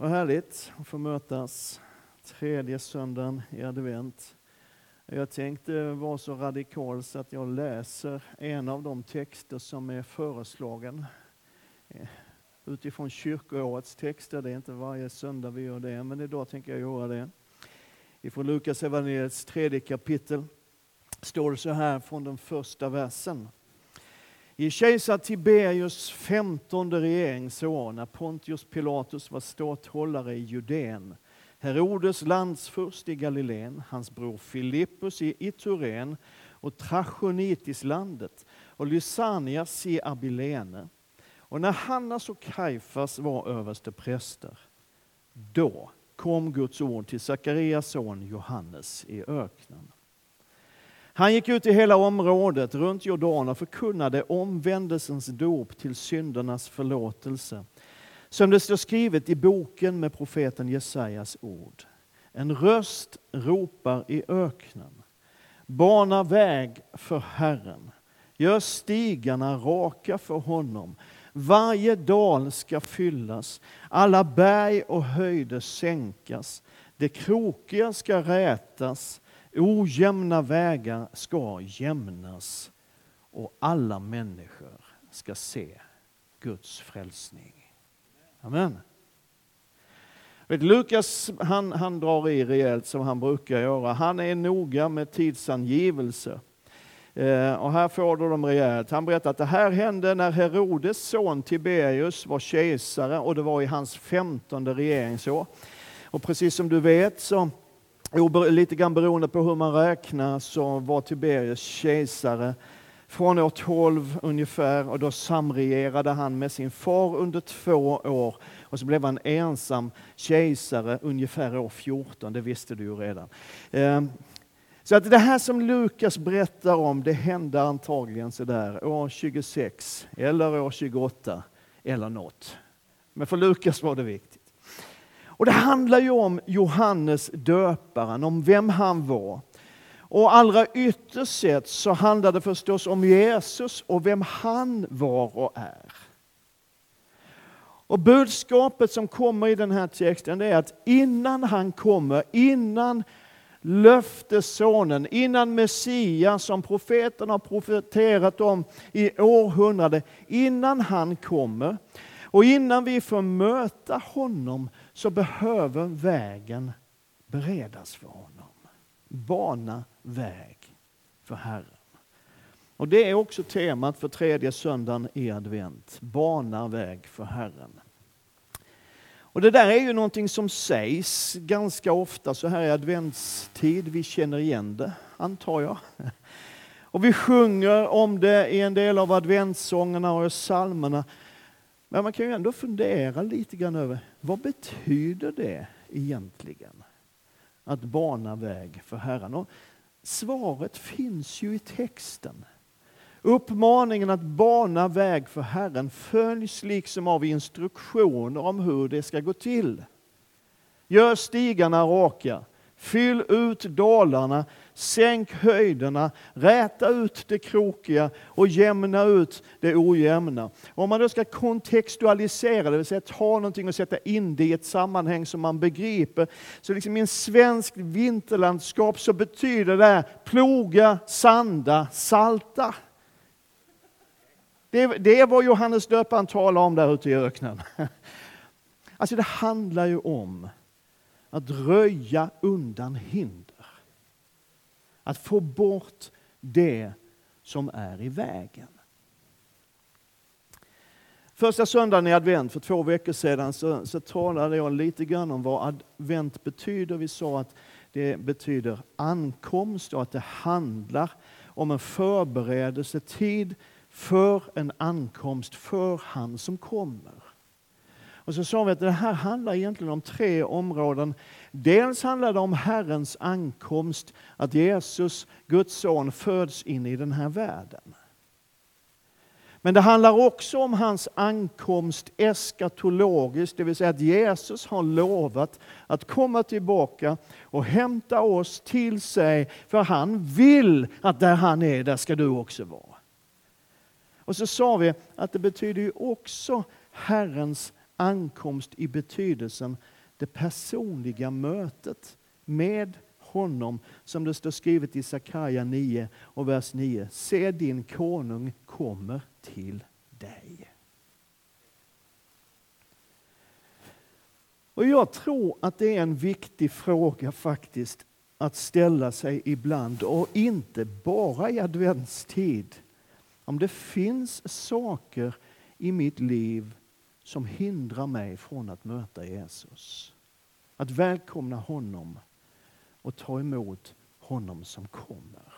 Vad härligt att få mötas tredje söndagen i advent. Jag tänkte vara så radikal så att jag läser en av de texter som är föreslagen eh, utifrån kyrkoårets texter. Det är inte varje söndag vi gör det, men idag tänker jag göra det. Ifrån Lukas evangeliets tredje kapitel står det så här från den första versen. I kejsar Tiberius femtonde regeringsår, när Pontius Pilatus var ståthållare i Judeen, Herodes landsfurst i Galileen, hans bror Filippus i Ituren och Trachonitislandet och Lysanias i Abilene. Och när Hannas och Kaifas var överste präster, då kom Guds ord till Sakarias son Johannes i öknen. Han gick ut i hela området runt Jordan och förkunnade omvändelsens dop till syndernas förlåtelse. Som det står skrivet i boken med profeten Jesajas ord. En röst ropar i öknen. Bana väg för Herren. Gör stigarna raka för honom. Varje dal ska fyllas, alla berg och höjder sänkas. Det krokiga ska rätas, Ojämna vägar ska jämnas och alla människor ska se Guds frälsning. Amen. Vet, Lukas han, han drar i rejält som han brukar göra. Han är noga med tidsangivelse. Eh, och här får du dem rejält. Han berättar att det här hände när Herodes son Tiberius var kejsare och det var i hans femtonde regeringsår. Och precis som du vet så Lite grann beroende på hur man räknar så var Tiberius kejsare från år 12 ungefär och då samregerade han med sin far under två år och så blev han ensam kejsare ungefär år 14, det visste du ju redan. Ehm, så att det här som Lukas berättar om, det hände antagligen sådär år 26 eller år 28 eller något. Men för Lukas var det viktigt. Och det handlar ju om Johannes döparen, om vem han var. Och allra ytterst sett så handlar det förstås om Jesus och vem han var och är. Och budskapet som kommer i den här texten är att innan han kommer, innan löftessonen, innan Messias som profeten har profeterat om i århundraden, innan han kommer och innan vi får möta honom så behöver vägen beredas för honom. Bana väg för Herren. Och Det är också temat för tredje söndagen i advent. Bana väg för Herren. Och Det där är ju någonting som sägs ganska ofta så här i adventstid. Vi känner igen det, antar jag. Och Vi sjunger om det i en del av adventssångerna och psalmerna. Men man kan ju ändå fundera lite grann över vad betyder det egentligen? Att bana väg för Herren. Och svaret finns ju i texten. Uppmaningen att bana väg för Herren följs liksom av instruktioner om hur det ska gå till. Gör stigarna raka, fyll ut dalarna Sänk höjderna, räta ut det krokiga och jämna ut det ojämna. Om man då ska kontextualisera, det vill säga ta någonting och sätta in det i ett sammanhang som man begriper, så liksom i en svensk vinterlandskap så betyder det här ploga, sanda, salta. Det det är vad Johannes döparen talar om där ute i öknen. Alltså det handlar ju om att röja undan hinder. Att få bort det som är i vägen. Första söndagen i advent för två veckor sedan så, så talade jag lite grann om vad advent betyder. Vi sa att det betyder ankomst och att det handlar om en förberedelsetid för en ankomst för han som kommer. Och så sa vi att det här handlar egentligen om tre områden. Dels handlar det om Herrens ankomst, att Jesus, Guds son, föds in i den här världen. Men det handlar också om hans ankomst eskatologiskt, det vill säga att Jesus har lovat att komma tillbaka och hämta oss till sig, för han vill att där han är, där ska du också vara. Och så sa vi att det betyder ju också Herrens ankomst i betydelsen det personliga mötet med honom, som det står skrivet i Sakaja 9 och vers 9. Se din konung kommer till dig. Och jag tror att det är en viktig fråga faktiskt att ställa sig ibland och inte bara i adventstid. Om det finns saker i mitt liv som hindrar mig från att möta Jesus. Att välkomna honom och ta emot honom som kommer.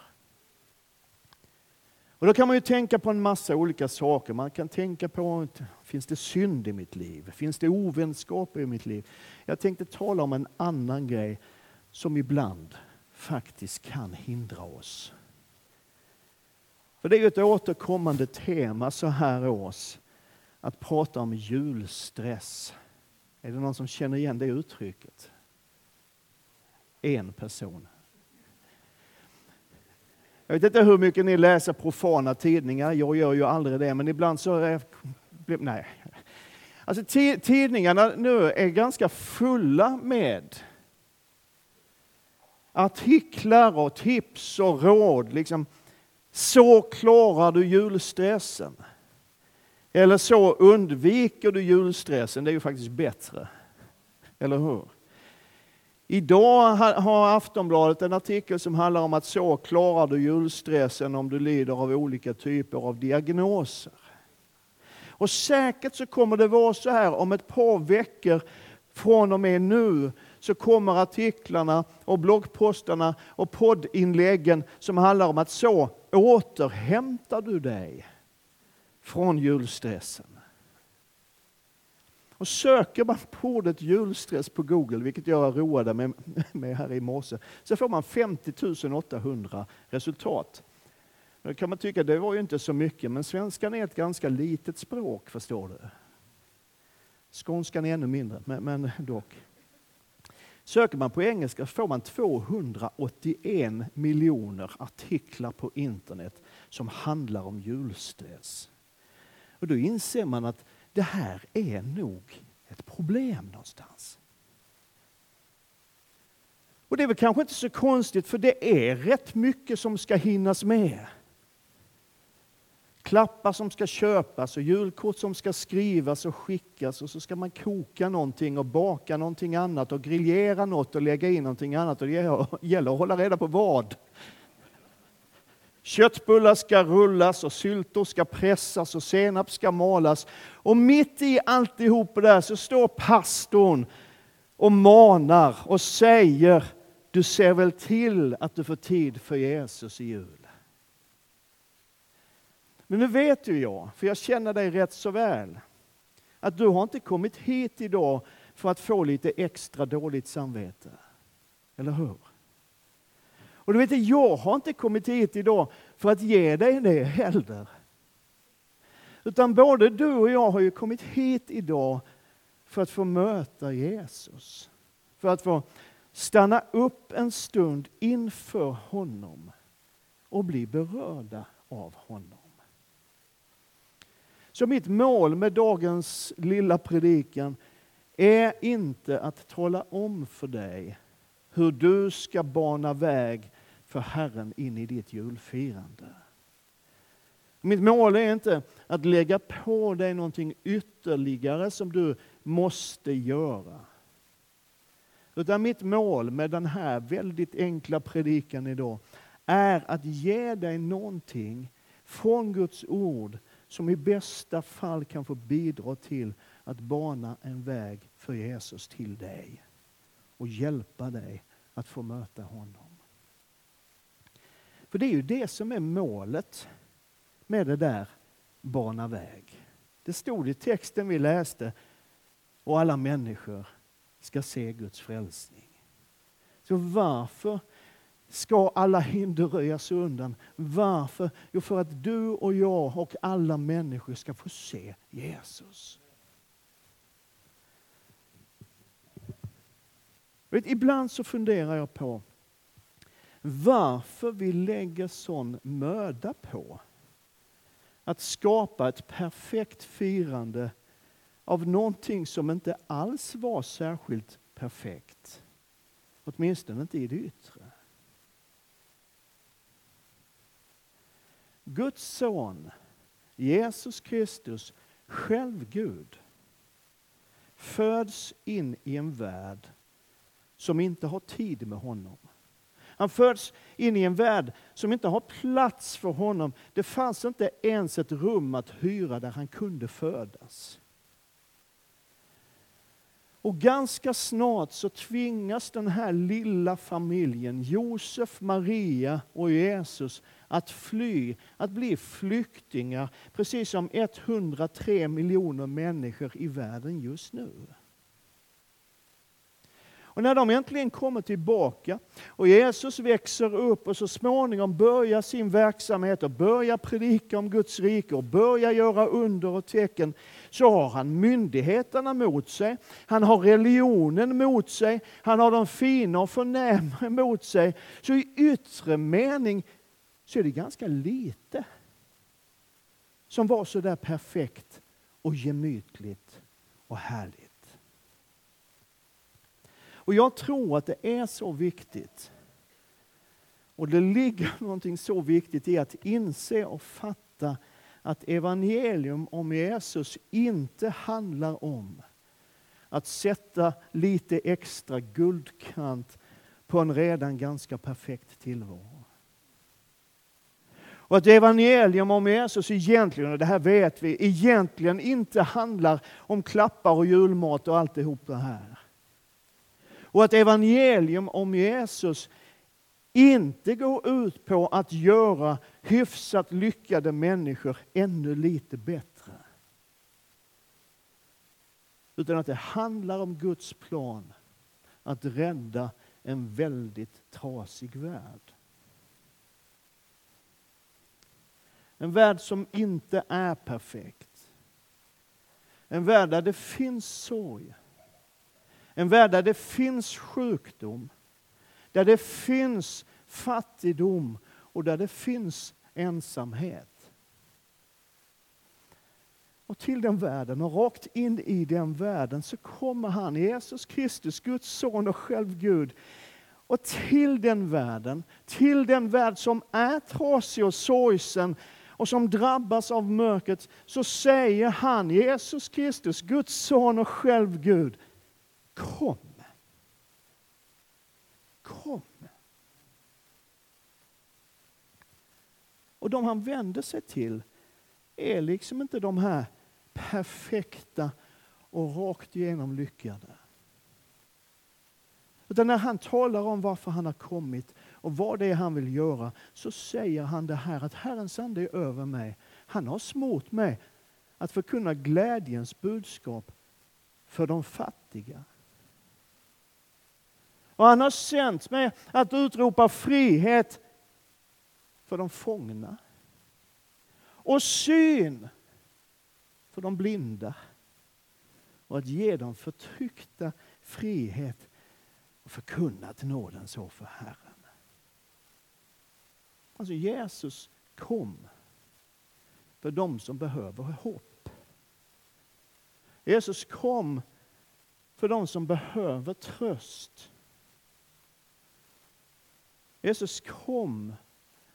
Och då kan man ju tänka på en massa olika saker. Man kan tänka på, finns det synd i mitt liv? Finns det ovänskap i mitt liv? Jag tänkte tala om en annan grej som ibland faktiskt kan hindra oss. För det är ju ett återkommande tema så här års att prata om julstress. Är det någon som känner igen det uttrycket? En person. Jag vet inte hur mycket ni läser profana tidningar, jag gör ju aldrig det, men ibland så... Är, nej. Alltså tidningarna nu är ganska fulla med artiklar och tips och råd. Liksom, så klarar du julstressen. Eller så undviker du julstressen. Det är ju faktiskt bättre. Eller hur? Idag har Aftonbladet en artikel som handlar om att så klarar du julstressen om du lider av olika typer av diagnoser. Och säkert så kommer det vara så här om ett par veckor från och med nu så kommer artiklarna och bloggpostarna och poddinläggen som handlar om att så återhämtar du dig från julstressen. Och söker man på ordet julstress på Google, vilket jag roade mig med här i morse, så får man 50 800 resultat. Då kan man tycka det var ju inte så mycket, men svenskan är ett ganska litet språk, förstår du. Skånskan är ännu mindre, men, men dock. Söker man på engelska får man 281 miljoner artiklar på internet som handlar om julstress. Och då inser man att det här är nog ett problem någonstans. Och det är väl kanske inte så konstigt för det är rätt mycket som ska hinnas med. Klappar som ska köpas och julkort som ska skrivas och skickas och så ska man koka någonting och baka någonting annat och griljera något och lägga in någonting annat och det gäller att hålla reda på vad. Köttbullar ska rullas och syltor ska pressas och senap ska malas. Och mitt i alltihop det där så står pastorn och manar och säger du ser väl till att du får tid för Jesus i jul. Men nu vet ju jag, för jag känner dig rätt så väl, att du har inte kommit hit idag för att få lite extra dåligt samvete. Eller hur? Och du vet, jag har inte kommit hit idag för att ge dig det heller. Utan både du och jag har ju kommit hit idag för att få möta Jesus. För att få stanna upp en stund inför honom och bli berörda av honom. Så mitt mål med dagens lilla predikan är inte att tala om för dig hur du ska bana väg för Herren in i ditt julfirande. Mitt mål är inte att lägga på dig någonting ytterligare som du måste göra. Utan mitt mål med den här väldigt enkla predikan idag är att ge dig någonting från Guds ord som i bästa fall kan få bidra till att bana en väg för Jesus till dig och hjälpa dig att få möta honom. För det är ju det som är målet med det där bana väg. Det stod i texten vi läste och alla människor ska se Guds frälsning. Så varför ska alla hinder röjas undan. Varför? Jo, för att du och jag och alla människor ska få se Jesus. Vet, ibland så funderar jag på varför vi lägger sån möda på att skapa ett perfekt firande av någonting som inte alls var särskilt perfekt. Åtminstone inte i det yttre. Guds son, Jesus Kristus, själv Gud, föds in i en värld som inte har tid med honom. Han föds in i en värld som inte har plats för honom. Det fanns inte ens ett rum att hyra där han kunde födas. Och ganska snart så tvingas den här lilla familjen, Josef, Maria och Jesus, att fly, att bli flyktingar, precis som 103 miljoner människor i världen just nu. Och när de äntligen kommer tillbaka och Jesus växer upp och så småningom börjar sin verksamhet och börjar predika om Guds rike och börjar göra under och tecken, så har han myndigheterna mot sig. Han har religionen mot sig. Han har de fina och förnäma mot sig. Så i yttre mening så är det ganska lite som var så där perfekt och gemytligt och härligt. Och jag tror att det är så viktigt. Och det ligger någonting så viktigt i att inse och fatta att evangelium om Jesus inte handlar om att sätta lite extra guldkant på en redan ganska perfekt tillvaro. Och att evangelium om Jesus egentligen, och det här vet vi, egentligen inte handlar om klappar och julmat och alltihop det här. Och att evangelium om Jesus inte går ut på att göra hyfsat lyckade människor ännu lite bättre. Utan att det handlar om Guds plan att rädda en väldigt trasig värld. En värld som inte är perfekt. En värld där det finns sorg. En värld där det finns sjukdom, där det finns fattigdom och där det finns ensamhet. Och till den världen och rakt in i den världen så kommer han, Jesus Kristus, Guds son och själv Gud. Och till den världen, till den värld som är trasig och sorgsen och som drabbas av mörkret, så säger han, Jesus Kristus, Guds son och själv Gud, Kom. Kom. Och de han vänder sig till är liksom inte de här perfekta och rakt igenom lyckade. Utan när han talar om varför han har kommit och vad det är han vill göra så säger han det här att Herrens ande är över mig. Han har smort mig att förkunna glädjens budskap för de fattiga. Och han har sänt mig att utropa frihet för de fångna. Och syn för de blinda. Och att ge de förtryckta frihet och förkunna att nåden så för Herren. Alltså Jesus kom för de som behöver hopp. Jesus kom för de som behöver tröst. Jesus kom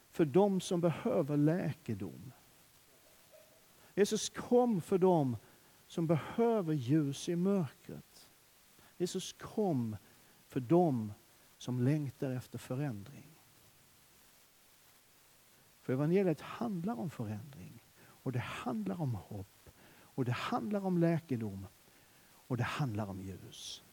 för dem som behöver läkedom. Jesus kom för dem som behöver ljus i mörkret. Jesus kom för dem som längtar efter förändring. För evangeliet handlar om förändring och det handlar om hopp och det handlar om läkedom och det handlar om ljus.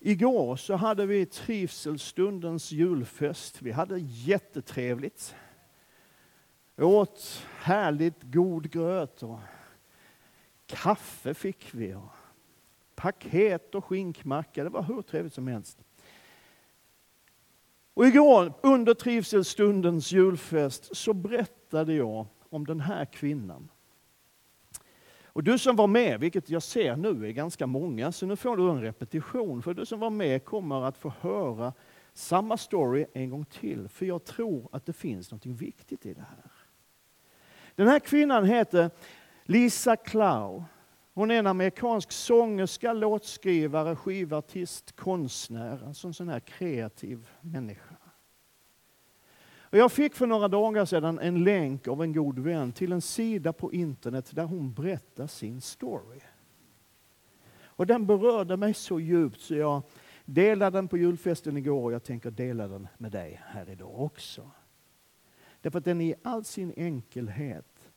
Igår så hade vi trivselstundens julfest. Vi hade jättetrevligt. Vi åt härligt god gröt och kaffe fick vi. Och paket och skinkmacka. Det var hur trevligt som helst. Och igår under trivselstundens julfest så berättade jag om den här kvinnan och du som var med, vilket jag ser nu är ganska många, så nu får du en repetition. För du som var med kommer att få höra samma story en gång till. För jag tror att det finns något viktigt i det här. Den här kvinnan heter Lisa Clow. Hon är en amerikansk sångerska, låtskrivare, skivartist, konstnär. Alltså en sån här kreativ människa. Och jag fick för några dagar sedan en länk av en god vän till en sida på internet där hon berättar sin story. Och den berörde mig så djupt så jag delade den på julfesten igår och jag tänker dela den med dig här idag också. Därför att den i all sin enkelhet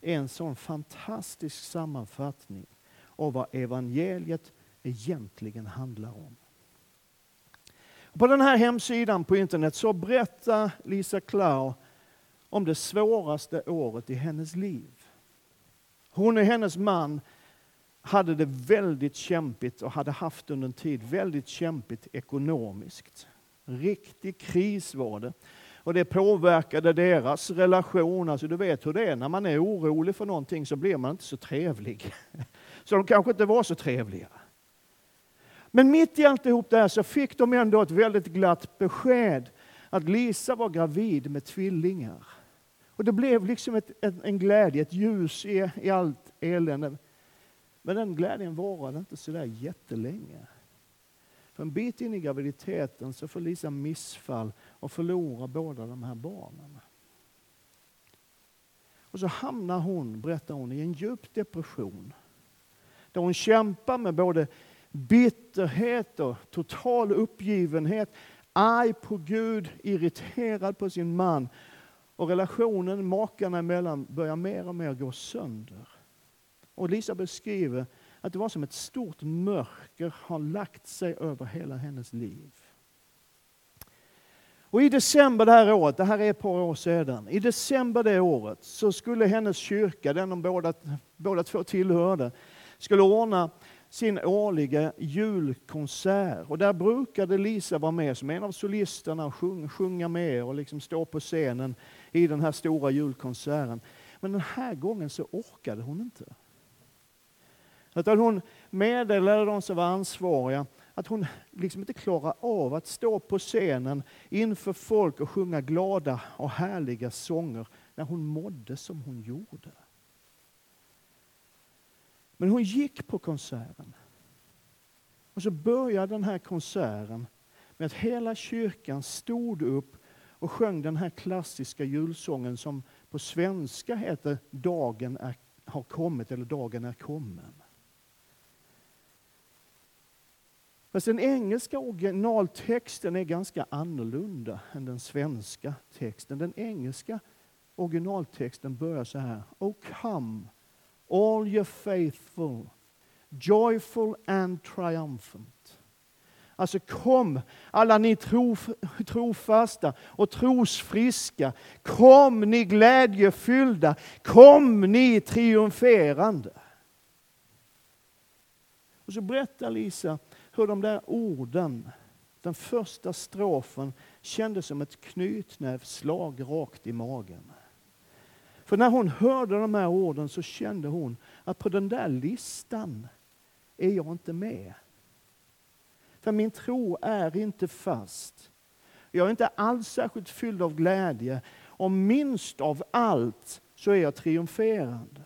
är en sån fantastisk sammanfattning av vad evangeliet egentligen handlar om. På den här hemsidan på internet så berättar Lisa Klau om det svåraste året i hennes liv. Hon och hennes man hade det väldigt kämpigt och hade haft under en tid väldigt kämpigt ekonomiskt. Riktig kris var det. Och det påverkade deras relation. Alltså du vet hur det är, när man är orolig för någonting så blir man inte så trevlig. Så de kanske inte var så trevliga. Men mitt i alltihop det här så fick de ändå ett väldigt glatt besked att Lisa var gravid med tvillingar. Och det blev liksom ett, en glädje, ett ljus i, i allt elände. Men den glädjen varade inte så där jättelänge. För en bit in i graviditeten så får Lisa missfall och förlorar båda de här barnen. Och så hamnar hon, berättar hon, i en djup depression. Där hon kämpar med både bitterhet och total uppgivenhet, arg på Gud, irriterad på sin man. Och relationen makarna emellan börjar mer och mer gå sönder. Och Lisa beskriver att det var som ett stort mörker har lagt sig över hela hennes liv. Och i december det här året, det här är ett par år sedan, i december det året så skulle hennes kyrka, den de båda, båda två tillhörde, skulle ordna sin årliga julkonsert. Och där brukade Lisa vara med som en av solisterna och sjunga, sjunga med och liksom stå på scenen i den här stora julkonserten. Men den här gången så orkade hon inte. Utan hon meddelade de som var ansvariga att hon liksom inte klarar av att stå på scenen inför folk och sjunga glada och härliga sånger när hon mådde som hon gjorde. Men hon gick på konserten. Och så började den här konserten med att hela kyrkan stod upp och sjöng den här klassiska julsången som på svenska heter Dagen är, har kommit eller Dagen är kommen. Fast den engelska originaltexten är ganska annorlunda än den svenska texten. Den engelska originaltexten börjar så här. Oh come, all you faithful, joyful and triumphant. Alltså kom, alla ni trof, trofasta och trosfriska. Kom ni glädjefyllda. Kom ni triumferande. Och så berättar Lisa hur de där orden, den första strofen, kändes som ett knytnävsslag rakt i magen. För när hon hörde de här orden så kände hon att på den där listan är jag inte med. För min tro är inte fast. Jag är inte alls särskilt fylld av glädje. Och minst av allt så är jag triumferande.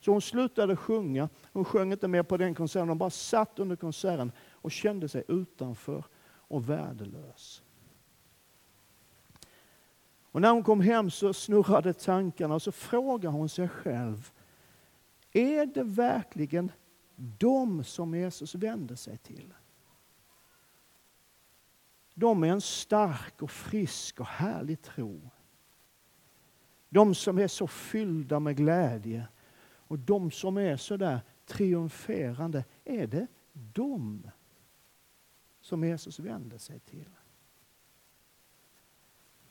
Så hon slutade sjunga. Hon sjöng inte mer på den konserten. Hon bara satt under konserten och kände sig utanför och värdelös. Och när hon kom hem så snurrade tankarna och så frågade hon sig själv. Är det verkligen de som Jesus vänder sig till? De med en stark och frisk och härlig tro. De som är så fyllda med glädje och de som är så där triumferande, är det de som Jesus vänder sig till?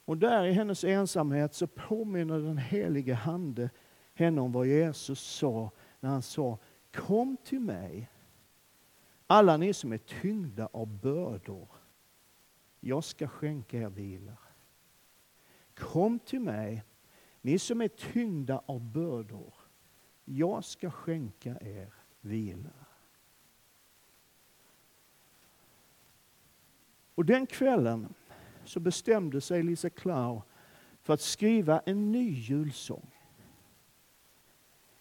Och där i hennes ensamhet så påminner den helige Ande henne om vad Jesus sa när han sa Kom till mig, alla ni som är tyngda av bördor. Jag ska skänka er vila. Kom till mig, ni som är tyngda av bördor. Jag ska skänka er vila. Och den kvällen så bestämde sig Lisa Klau för att skriva en ny julsång.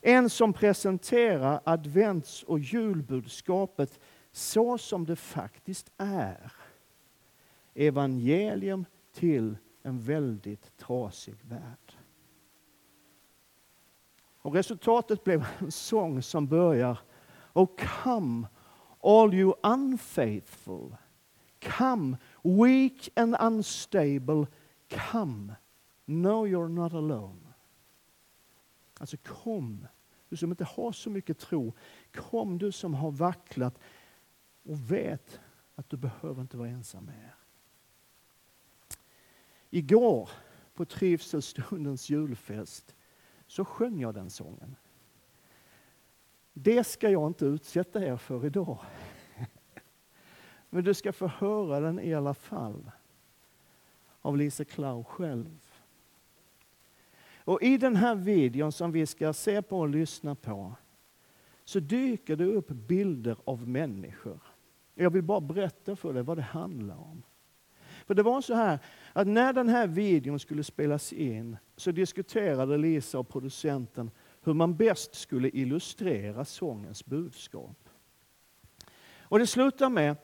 En som presenterar advents och julbudskapet så som det faktiskt är. Evangelium till en väldigt trasig värld. Och resultatet blev en sång som börjar Oh come all you unfaithful. Come weak and unstable. Come. No you're not alone. Alltså kom, du som inte har så mycket tro. Kom du som har vacklat och vet att du behöver inte vara ensam mer. Igår på trivselstundens julfest så sjöng jag den sången. Det ska jag inte utsätta er för idag. Men du ska få höra den i alla fall av Lise Klau själv. Och I den här videon som vi ska se på och lyssna på så dyker det upp bilder av människor. Jag vill bara berätta för dig vad det handlar om. För det var så här att när den här videon skulle spelas in så diskuterade Lisa och producenten hur man bäst skulle illustrera sångens budskap. Och det slutar med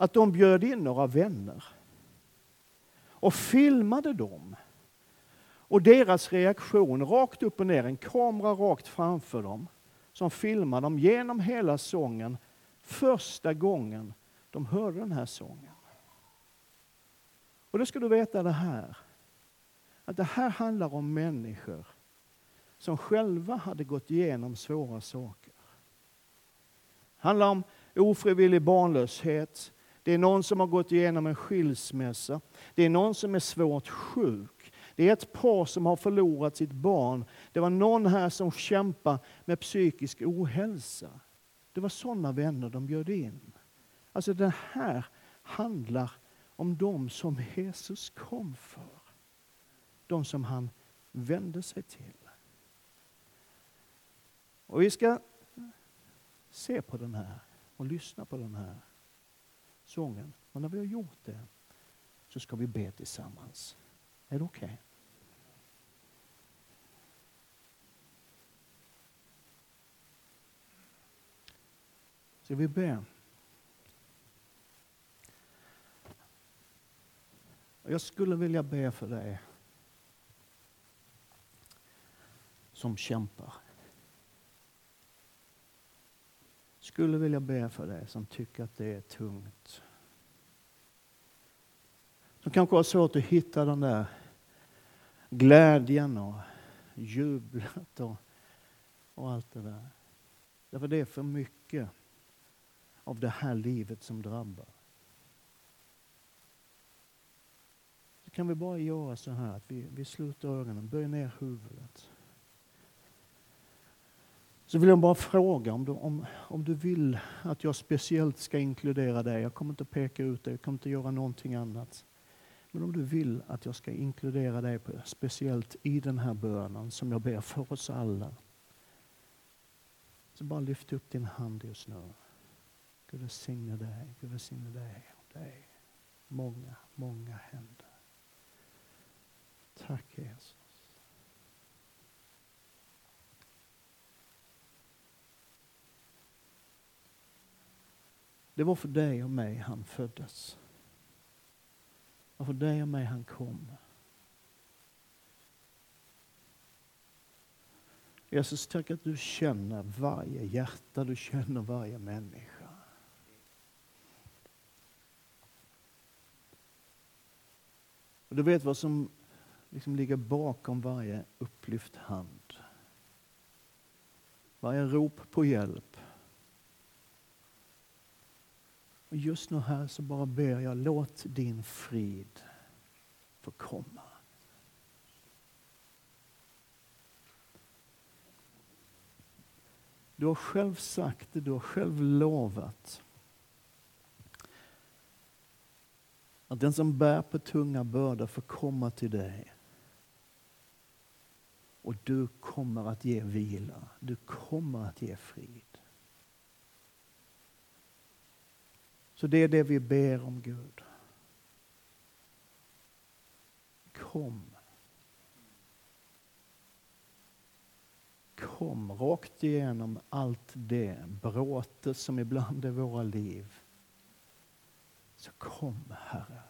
att de bjöd in några vänner och filmade dem. Och deras reaktion rakt upp och ner, en kamera rakt framför dem, som filmade dem genom hela sången första gången de hörde den här sången. Och då ska du veta det här, att det här handlar om människor som själva hade gått igenom svåra saker. Det handlar om ofrivillig barnlöshet. Det är någon som har gått igenom en skilsmässa. Det är någon som är svårt sjuk. Det är ett par som har förlorat sitt barn. Det var någon här som kämpar med psykisk ohälsa. Det var sådana vänner de bjöd in. Alltså det här handlar om dem som Jesus kom för. De som han vände sig till. Och vi ska se på den här och lyssna på den här sången. Och när vi har gjort det så ska vi be tillsammans. Är det okej? Okay? Ska vi be? Jag skulle vilja be för dig som kämpar. Skulle vilja be för dig som tycker att det är tungt. Som kanske har svårt att hitta den där glädjen och jublet och, och allt det där. Därför det är för mycket av det här livet som drabbar. Så kan vi bara göra så här att vi, vi sluter ögonen, böjer ner huvudet. Så vill jag bara fråga om du, om, om du vill att jag speciellt ska inkludera dig. Jag kommer inte peka ut dig, jag kommer inte göra någonting annat. Men om du vill att jag ska inkludera dig på, speciellt i den här bönen som jag ber för oss alla. Så bara lyft upp din hand just nu. Gud välsigne dig, Gud välsigne dig och dig. Många, många händer. Tack Jesus. Det var för dig och mig han föddes. Det var för dig och mig han kom. Jesus, tack att du känner varje hjärta, du känner varje människa. Och du vet vad som liksom ligger bakom varje upplyft hand. Varje rop på hjälp. Och just nu här så bara ber jag, låt din frid få komma. Du har själv sagt det, du har själv lovat att den som bär på tunga bördor får komma till dig. Och du kommer att ge vila, du kommer att ge frid. Så det är det vi ber om Gud. Kom. kom rakt igenom allt det bråte som ibland är våra liv. Så kom, Herre.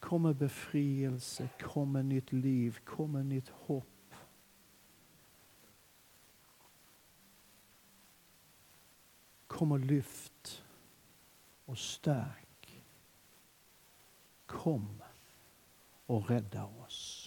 Kom med befrielse, kom med nytt liv, kom med nytt hopp. Kom och lyft och stärk. Kom och rädda oss.